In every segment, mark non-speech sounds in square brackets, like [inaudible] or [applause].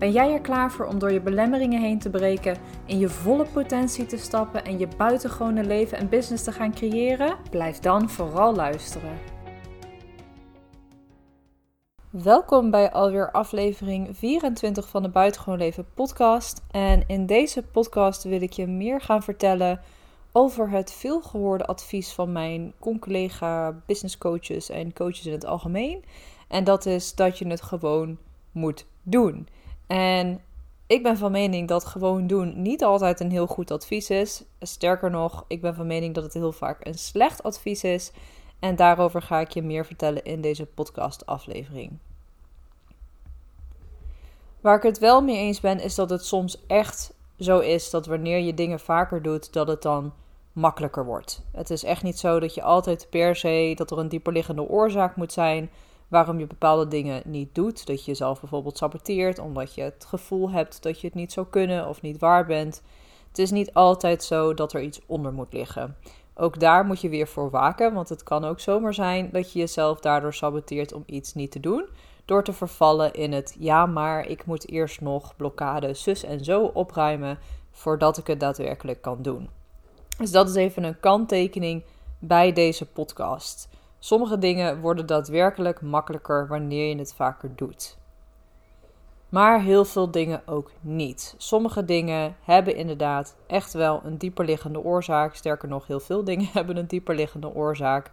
Ben jij er klaar voor om door je belemmeringen heen te breken, in je volle potentie te stappen en je buitengewone leven en business te gaan creëren? Blijf dan vooral luisteren. Welkom bij alweer aflevering 24 van de Buitengewoon Leven podcast. En in deze podcast wil ik je meer gaan vertellen over het veelgehoorde advies van mijn collega business coaches en coaches in het algemeen. En dat is dat je het gewoon moet doen. En ik ben van mening dat gewoon doen niet altijd een heel goed advies is. Sterker nog, ik ben van mening dat het heel vaak een slecht advies is. En daarover ga ik je meer vertellen in deze podcast-aflevering. Waar ik het wel mee eens ben, is dat het soms echt zo is dat wanneer je dingen vaker doet, dat het dan makkelijker wordt. Het is echt niet zo dat je altijd per se dat er een dieperliggende oorzaak moet zijn waarom je bepaalde dingen niet doet. Dat je jezelf bijvoorbeeld saboteert omdat je het gevoel hebt dat je het niet zou kunnen of niet waar bent. Het is niet altijd zo dat er iets onder moet liggen. Ook daar moet je weer voor waken, want het kan ook zomaar zijn dat je jezelf daardoor saboteert om iets niet te doen. Door te vervallen in het ja, maar ik moet eerst nog blokkade zus en zo opruimen voordat ik het daadwerkelijk kan doen. Dus dat is even een kanttekening bij deze podcast. Sommige dingen worden daadwerkelijk makkelijker wanneer je het vaker doet. Maar heel veel dingen ook niet. Sommige dingen hebben inderdaad echt wel een dieperliggende oorzaak. Sterker nog, heel veel dingen [laughs] hebben een dieperliggende oorzaak.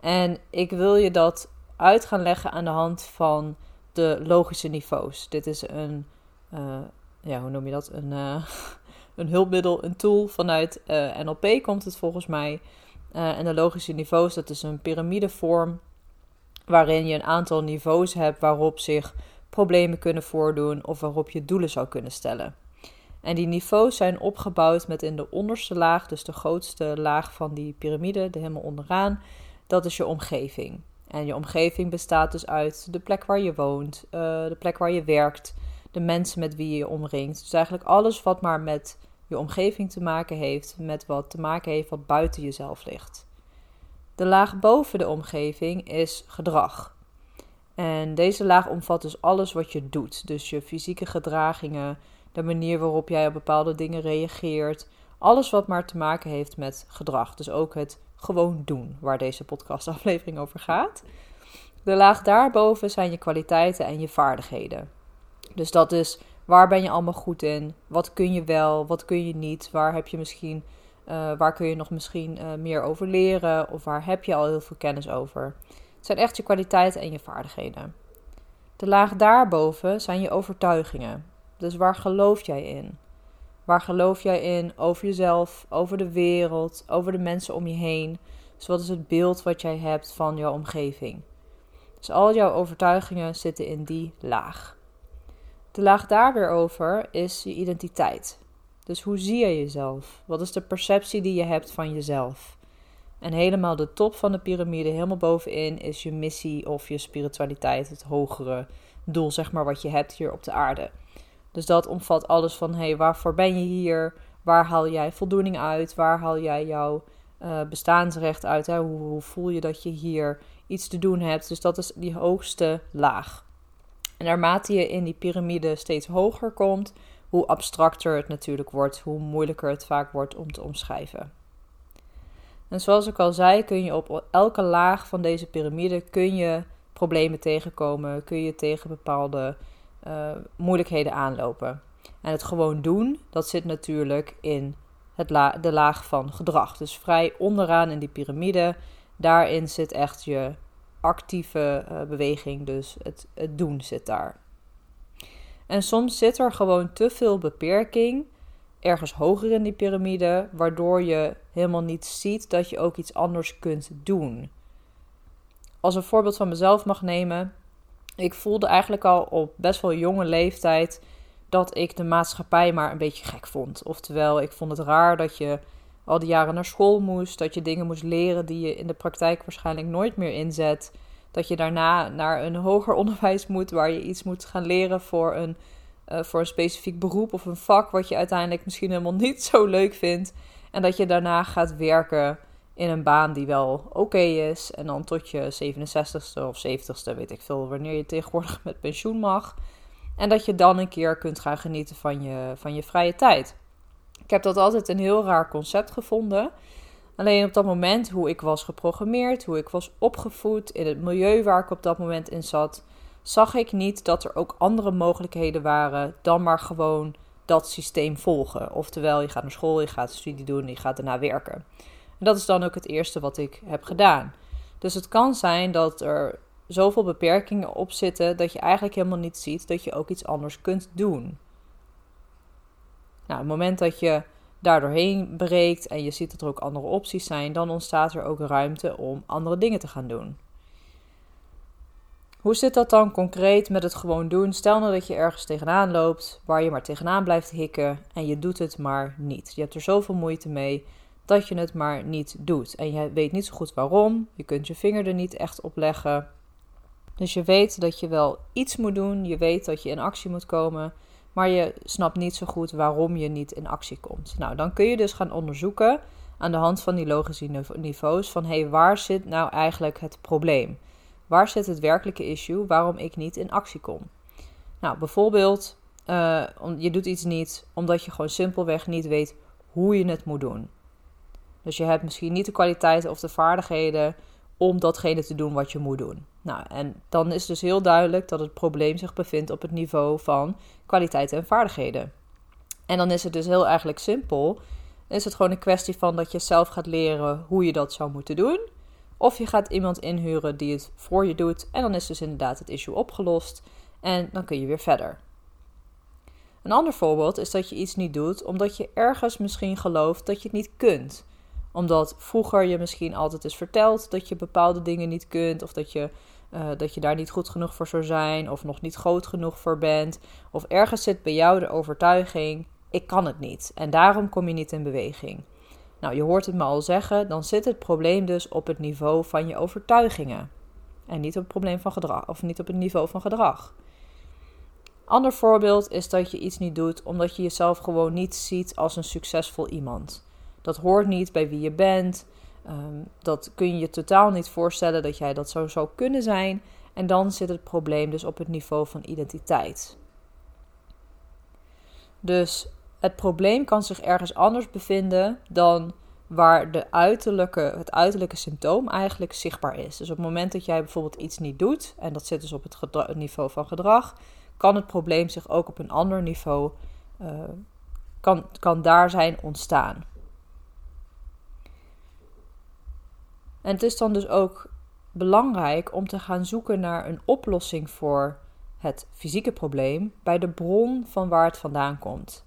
En ik wil je dat uit gaan leggen aan de hand van de logische niveaus. Dit is een, uh, ja, hoe noem je dat? Een, uh, [laughs] een hulpmiddel, een tool vanuit uh, NLP komt het volgens mij. En de logische niveaus, dat is een piramidevorm waarin je een aantal niveaus hebt waarop zich problemen kunnen voordoen of waarop je doelen zou kunnen stellen. En die niveaus zijn opgebouwd met in de onderste laag, dus de grootste laag van die piramide, de helemaal onderaan, dat is je omgeving. En je omgeving bestaat dus uit de plek waar je woont, uh, de plek waar je werkt, de mensen met wie je je omringt. Dus eigenlijk alles wat maar met je omgeving te maken heeft met wat te maken heeft wat buiten jezelf ligt. De laag boven de omgeving is gedrag. En deze laag omvat dus alles wat je doet. Dus je fysieke gedragingen, de manier waarop jij op bepaalde dingen reageert. Alles wat maar te maken heeft met gedrag. Dus ook het gewoon doen, waar deze podcastaflevering [laughs] over gaat. De laag daarboven zijn je kwaliteiten en je vaardigheden. Dus dat is Waar ben je allemaal goed in? Wat kun je wel? Wat kun je niet? Waar heb je misschien, uh, waar kun je nog misschien uh, meer over leren? Of waar heb je al heel veel kennis over? Het zijn echt je kwaliteiten en je vaardigheden. De laag daarboven zijn je overtuigingen. Dus waar geloof jij in? Waar geloof jij in over jezelf, over de wereld, over de mensen om je heen? Dus wat is het beeld wat jij hebt van jouw omgeving? Dus al jouw overtuigingen zitten in die laag. De laag daar weer over is je identiteit. Dus hoe zie je jezelf? Wat is de perceptie die je hebt van jezelf? En helemaal de top van de piramide, helemaal bovenin, is je missie of je spiritualiteit, het hogere doel, zeg maar, wat je hebt hier op de aarde. Dus dat omvat alles van, hé, hey, waarvoor ben je hier? Waar haal jij voldoening uit? Waar haal jij jouw uh, bestaansrecht uit? Hè? Hoe, hoe voel je dat je hier iets te doen hebt? Dus dat is die hoogste laag. En naarmate je in die piramide steeds hoger komt, hoe abstracter het natuurlijk wordt, hoe moeilijker het vaak wordt om te omschrijven. En zoals ik al zei, kun je op elke laag van deze piramide kun je problemen tegenkomen, kun je tegen bepaalde uh, moeilijkheden aanlopen. En het gewoon doen, dat zit natuurlijk in het de laag van gedrag. Dus vrij onderaan in die piramide, daarin zit echt je actieve uh, beweging, dus het, het doen zit daar. En soms zit er gewoon te veel beperking ergens hoger in die piramide, waardoor je helemaal niet ziet dat je ook iets anders kunt doen. Als een voorbeeld van mezelf mag nemen, ik voelde eigenlijk al op best wel jonge leeftijd dat ik de maatschappij maar een beetje gek vond. Oftewel, ik vond het raar dat je al die jaren naar school moest, dat je dingen moest leren die je in de praktijk waarschijnlijk nooit meer inzet. Dat je daarna naar een hoger [laughs] onderwijs moet waar je iets moet gaan leren voor een, uh, voor een specifiek beroep of een vak wat je uiteindelijk misschien helemaal [laughs] niet zo leuk vindt. En dat je daarna gaat werken in een baan die wel oké is. En dan tot je 67ste of 70ste, weet ik veel, wanneer je tegenwoordig [laughs] met pensioen mag. En dat je dan een keer kunt gaan genieten van je, van je vrije tijd. Ik heb dat altijd een heel raar concept gevonden. Alleen op dat moment, hoe ik was geprogrammeerd, hoe ik was opgevoed, in het milieu waar ik op dat moment in zat, zag ik niet dat er ook andere mogelijkheden waren dan maar gewoon dat systeem volgen. Oftewel, je gaat naar school, je gaat studie doen, je gaat daarna werken. En dat is dan ook het eerste wat ik heb gedaan. Dus het kan zijn dat er zoveel beperkingen op zitten dat je eigenlijk helemaal niet ziet dat je ook iets anders kunt doen. Nou, het moment dat je daardoorheen breekt en je ziet dat er ook andere opties zijn, dan ontstaat er ook ruimte om andere dingen te gaan doen. Hoe zit dat dan concreet met het gewoon doen? Stel nou dat je ergens tegenaan loopt, waar je maar tegenaan blijft hikken en je doet het maar niet. Je hebt er zoveel moeite mee dat je het maar niet doet. En je weet niet zo goed waarom, je kunt je vinger er niet echt op leggen. Dus je weet dat je wel iets moet doen, je weet dat je in actie moet komen, maar je snapt niet zo goed waarom je niet in actie komt. Nou, dan kun je dus gaan onderzoeken aan de hand van die logische niveaus van hé, hey, waar zit nou eigenlijk het probleem? Waar zit het werkelijke issue waarom ik niet in actie kom? Nou, bijvoorbeeld, uh, je doet iets niet omdat je gewoon simpelweg niet weet hoe je het moet doen. Dus je hebt misschien niet de kwaliteiten of de vaardigheden om datgene te doen wat je moet doen. Nou, en dan is dus heel duidelijk dat het probleem zich bevindt op het niveau van kwaliteiten en vaardigheden. En dan is het dus heel eigenlijk simpel. Is het gewoon een kwestie van dat je zelf gaat leren hoe je dat zou moeten doen. Of je gaat iemand inhuren die het voor je doet. En dan is dus inderdaad het issue opgelost. En dan kun je weer verder. Een ander voorbeeld is dat je iets niet doet omdat je ergens misschien gelooft dat je het niet kunt omdat vroeger je misschien altijd is verteld dat je bepaalde dingen niet kunt. Of dat je, uh, dat je daar niet goed genoeg voor zou zijn. Of nog niet groot genoeg voor bent. Of ergens zit bij jou de overtuiging: ik kan het niet. En daarom kom je niet in beweging. Nou, je hoort het me al zeggen, dan zit het probleem dus op het niveau van je overtuigingen. En niet op het probleem van gedrag, of niet op het niveau van gedrag. Ander voorbeeld is dat je iets niet doet omdat je jezelf gewoon niet ziet als een succesvol iemand. Dat hoort niet bij wie je bent. Um, dat kun je je totaal niet voorstellen dat jij dat zo zou kunnen zijn. En dan zit het probleem dus op het niveau van identiteit. Dus het probleem kan zich ergens anders bevinden dan waar de uiterlijke, het uiterlijke symptoom eigenlijk zichtbaar is. Dus op het moment dat jij bijvoorbeeld iets niet doet, en dat zit dus op het, niveau van gedrag, kan het probleem zich ook op een ander niveau, uh, kan, kan daar zijn ontstaan. En het is dan dus ook belangrijk om te gaan zoeken naar een oplossing voor het fysieke probleem bij de bron van waar het vandaan komt.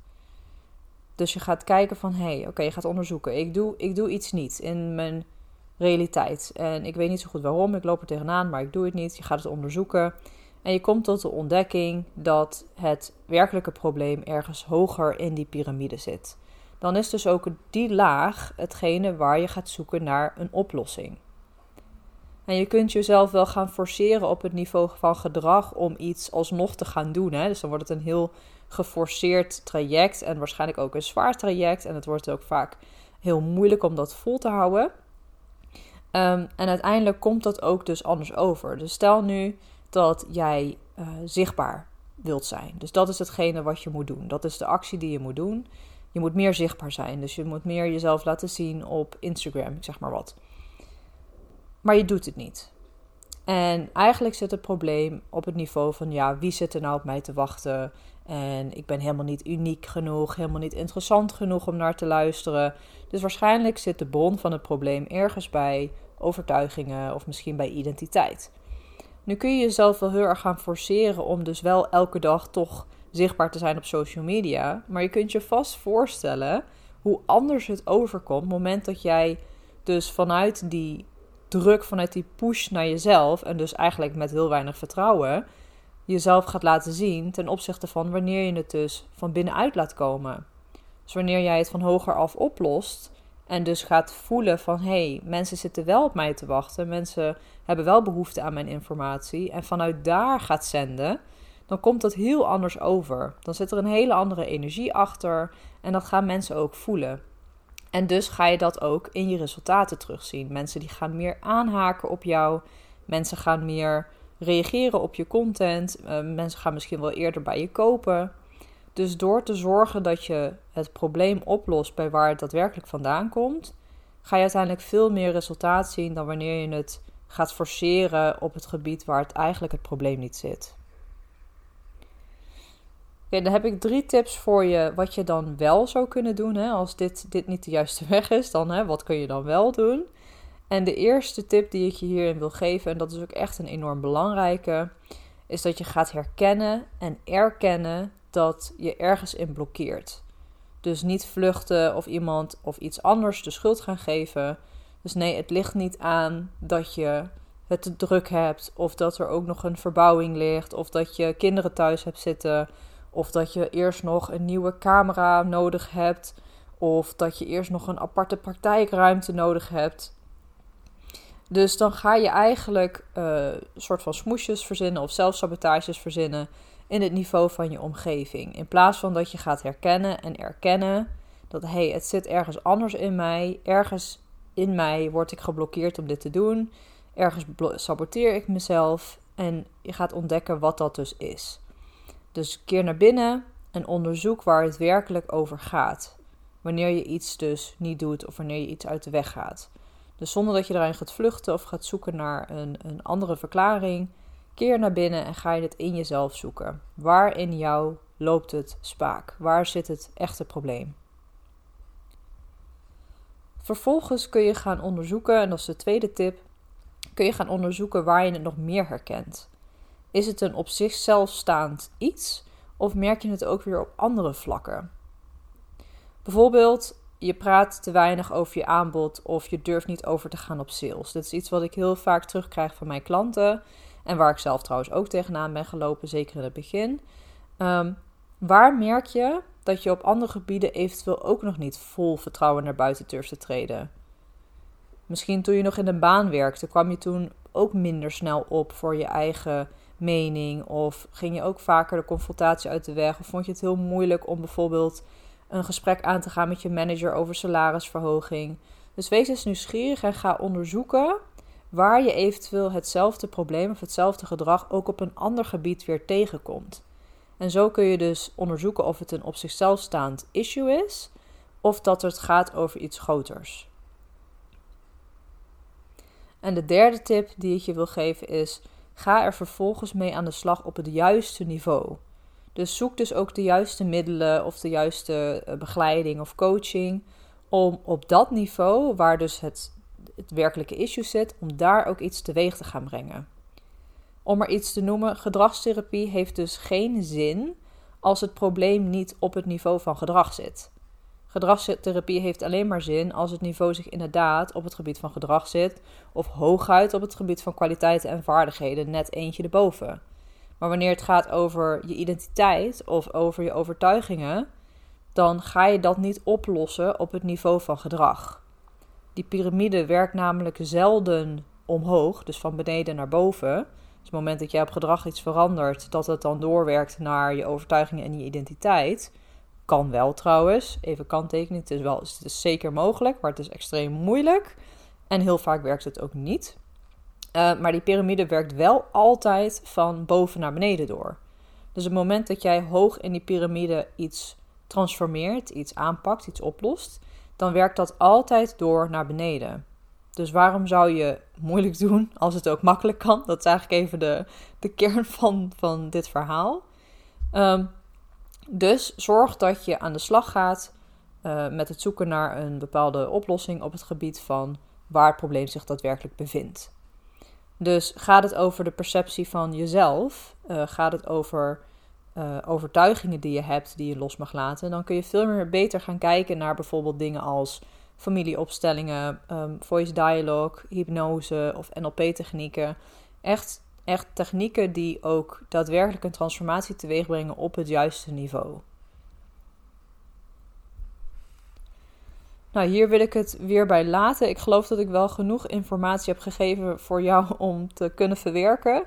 Dus je gaat kijken van, hé, hey, oké, je gaat onderzoeken. Ik doe, ik doe iets niet in mijn realiteit. En ik weet niet zo goed waarom, ik loop er tegenaan, maar ik doe het niet. Je gaat het onderzoeken. En je komt tot de ontdekking dat het werkelijke probleem ergens hoger in die piramide zit dan is dus ook die laag hetgene waar je gaat zoeken naar een oplossing. En je kunt jezelf wel gaan forceren op het niveau van gedrag om iets alsnog te gaan doen. Hè? Dus dan wordt het een heel geforceerd traject en waarschijnlijk ook een zwaar traject. En het wordt ook vaak heel moeilijk om dat vol te houden. Ehm, en uiteindelijk komt dat ook dus anders over. Dus stel nu dat jij uh, zichtbaar wilt zijn. Dus dat is hetgene wat je moet doen. Dat is de actie die je moet doen. Je moet meer zichtbaar zijn. Dus je moet meer jezelf laten zien op Instagram, zeg maar wat. Maar je doet het niet. En eigenlijk zit het probleem op het niveau van ja, wie zit er nou op mij te wachten? En ik ben helemaal niet uniek genoeg, helemaal niet interessant genoeg om naar te luisteren. Dus waarschijnlijk zit de bron van het probleem ergens bij overtuigingen of misschien bij identiteit. Nu kun je jezelf wel heel erg gaan forceren om dus wel elke dag toch zichtbaar te zijn op social media. Maar je kunt je vast voorstellen hoe anders het overkomt. Het moment dat jij dus vanuit die druk, vanuit die push naar jezelf. En dus eigenlijk met heel weinig vertrouwen. Jezelf gaat laten zien ten opzichte van wanneer je het dus van binnenuit laat komen. Dus wanneer jij het van hoger af oplost. En dus gaat voelen van hé, hey, mensen zitten wel op mij te wachten. Mensen hebben wel behoefte aan mijn informatie. En vanuit daar gaat zenden. Dan komt dat heel anders over. Dan zit er een hele andere energie achter. En dat gaan mensen ook voelen. En dus ga je dat ook in je resultaten terugzien. Mensen die gaan meer aanhaken op jou. Mensen gaan meer reageren op je content. Uh, mensen gaan misschien wel eerder bij je kopen. Dus door te zorgen dat je het probleem oplost bij waar het daadwerkelijk vandaan komt, ga je uiteindelijk veel meer resultaat zien dan wanneer je het gaat forceren op het gebied waar het eigenlijk het probleem niet zit. Oké, dan heb ik drie tips voor je wat je dan wel zou kunnen doen. Hè? Als dit, dit niet de juiste [laughs] weg is, dan hè, wat kun je dan wel doen? En de eerste tip die ik je hierin wil geven, en dat is ook echt een enorm belangrijke, is dat je gaat herkennen en erkennen dat je ergens in blokkeert. Dus niet vluchten of iemand of iets anders de schuld gaan geven. Dus nee, het ligt niet aan dat je het te druk hebt, of dat er ook nog een verbouwing ligt, of dat je kinderen thuis hebt zitten, of dat je eerst nog een nieuwe camera nodig hebt, of dat je eerst nog een aparte praktijkruimte nodig hebt. Dus dan ga je eigenlijk een soort van smoesjes verzinnen of zelfsabotages verzinnen in het niveau van je omgeving. In plaats van dat je gaat herkennen en erkennen dat hé, hey, het zit ergens anders in mij. Ergens in mij word ik geblokkeerd om dit te doen. Ergens saboteer ik mezelf. En je gaat ontdekken wat dat dus is. Dus keer naar binnen en onderzoek waar het werkelijk over gaat. Wanneer je iets dus niet doet of wanneer je iets uit de weg gaat. Dus zonder dat je erin gaat vluchten of gaat zoeken naar een, een andere verklaring, keer naar binnen en ga je het in jezelf zoeken. Waar in jou loopt het spaak? Waar zit het echte probleem? Vervolgens kun je gaan onderzoeken, en dat is de tweede tip, kun je gaan onderzoeken waar je het nog meer herkent. Is het een op zichzelf staand iets of merk je het ook weer op andere vlakken? Bijvoorbeeld, je praat te weinig over je aanbod of je durft niet over te gaan op sales. Dit is iets wat ik heel vaak terugkrijg van mijn klanten en waar ik zelf trouwens ook tegenaan ben gelopen, zeker in het begin. Um, waar merk je dat je op andere gebieden eventueel ook nog niet vol vertrouwen naar buiten durft te treden? Misschien toen je nog in een baan werkte, kwam je toen ook minder snel op voor je eigen mening? Of ging je ook vaker de confrontatie uit de weg? Of vond je het heel moeilijk om bijvoorbeeld een gesprek aan te gaan met je manager over salarisverhoging? Dus wees eens nieuwsgierig en ga onderzoeken waar je eventueel hetzelfde probleem of hetzelfde gedrag ook op een ander gebied weer tegenkomt. En zo kun je dus onderzoeken of het een op zichzelf staand issue is of dat het gaat over iets groters. En de derde tip die ik je wil geven is: ga er vervolgens mee aan de slag op het juiste niveau. Dus zoek dus ook de juiste middelen of de juiste eh, begeleiding of coaching om op dat niveau, waar dus het, het werkelijke issue zit, om daar ook iets teweeg te gaan brengen. Om er iets te noemen, gedragstherapie heeft dus geen zin als het probleem niet op het niveau van gedrag zit. Gedragstherapie heeft alleen maar zin als het niveau zich inderdaad op het gebied van gedrag zit, of hooguit op het gebied van kwaliteiten en vaardigheden net eentje erboven. Maar wanneer het gaat over je identiteit of over je overtuigingen, dan ga je dat niet oplossen op het niveau van gedrag. Die piramide werkt namelijk zelden omhoog, dus van beneden naar boven. Dus het moment dat jij op gedrag iets verandert, dat het dan doorwerkt naar je overtuigingen en je identiteit. Kan wel trouwens, even kanttekening, het is, wel, het is zeker mogelijk, maar het is extreem moeilijk. En heel vaak werkt het ook niet. Uh, maar die piramide werkt wel altijd van boven naar beneden door. Dus het moment dat jij hoog in die piramide iets transformeert, iets aanpakt, iets oplost, dan werkt dat altijd door naar beneden. Dus waarom zou je moeilijk doen [laughs] als het ook makkelijk kan? Dat is eigenlijk even de, de kern van, van dit verhaal. Um, dus zorg dat je aan de slag gaat uh, met het zoeken naar een bepaalde oplossing op het gebied van waar het probleem zich daadwerkelijk bevindt. Dus gaat het over de perceptie van jezelf? Uh, gaat het over uh, overtuigingen die je hebt die je los mag laten? Dan kun je veel meer beter gaan kijken naar bijvoorbeeld dingen als familieopstellingen, um, voice dialogue, hypnose of NLP-technieken. Echt echt technieken die ook daadwerkelijk een transformatie teweeg brengen op het juiste niveau. Nou, hier wil ik het weer bij laten. Ik geloof dat ik wel genoeg informatie heb gegeven voor jou [laughs] om te kunnen verwerken.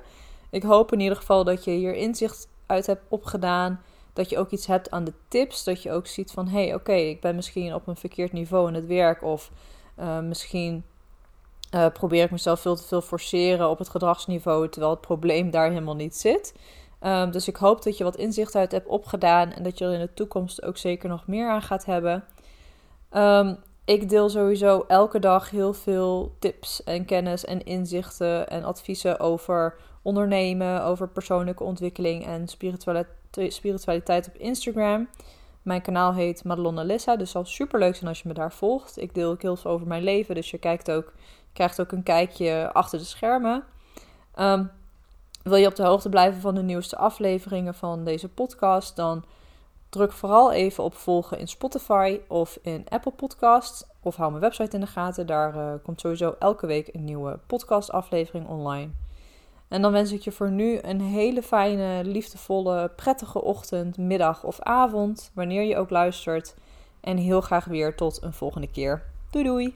Ik hoop in ieder geval dat je hier inzicht uit hebt opgedaan. Dat je ook iets hebt aan de tips. Dat je ook ziet van hé, hey, oké, ik ben misschien op een verkeerd niveau in het werk. Of uh, misschien uh, probeer ik mezelf veel te veel forceren op het gedragsniveau. Terwijl het probleem daar helemaal niet zit. Um, dus ik hoop dat je wat inzicht uit hebt opgedaan. En dat je er in de toekomst ook zeker nog meer aan gaat hebben. Um, ik deel sowieso elke dag heel veel tips en kennis en inzichten en adviezen over ondernemen, over persoonlijke ontwikkeling en spiritualiteit op Instagram. Mijn kanaal heet Madelon Alissa, dus zal super leuk zijn als je me daar volgt. Ik deel ook heel veel over mijn leven, dus je kijkt ook, krijgt ook een kijkje achter de schermen. Um, wil je op de hoogte blijven van de nieuwste afleveringen van deze podcast, dan druk vooral even op volgen in Spotify of in Apple Podcasts. Of hou mijn website in de gaten, daar uh, komt sowieso elke week een nieuwe podcastaflevering online. En dan wens ik je voor nu een hele fijne, liefdevolle, prettige ochtend, middag of avond, wanneer je ook luistert. En heel graag weer tot een volgende keer. Doei doei!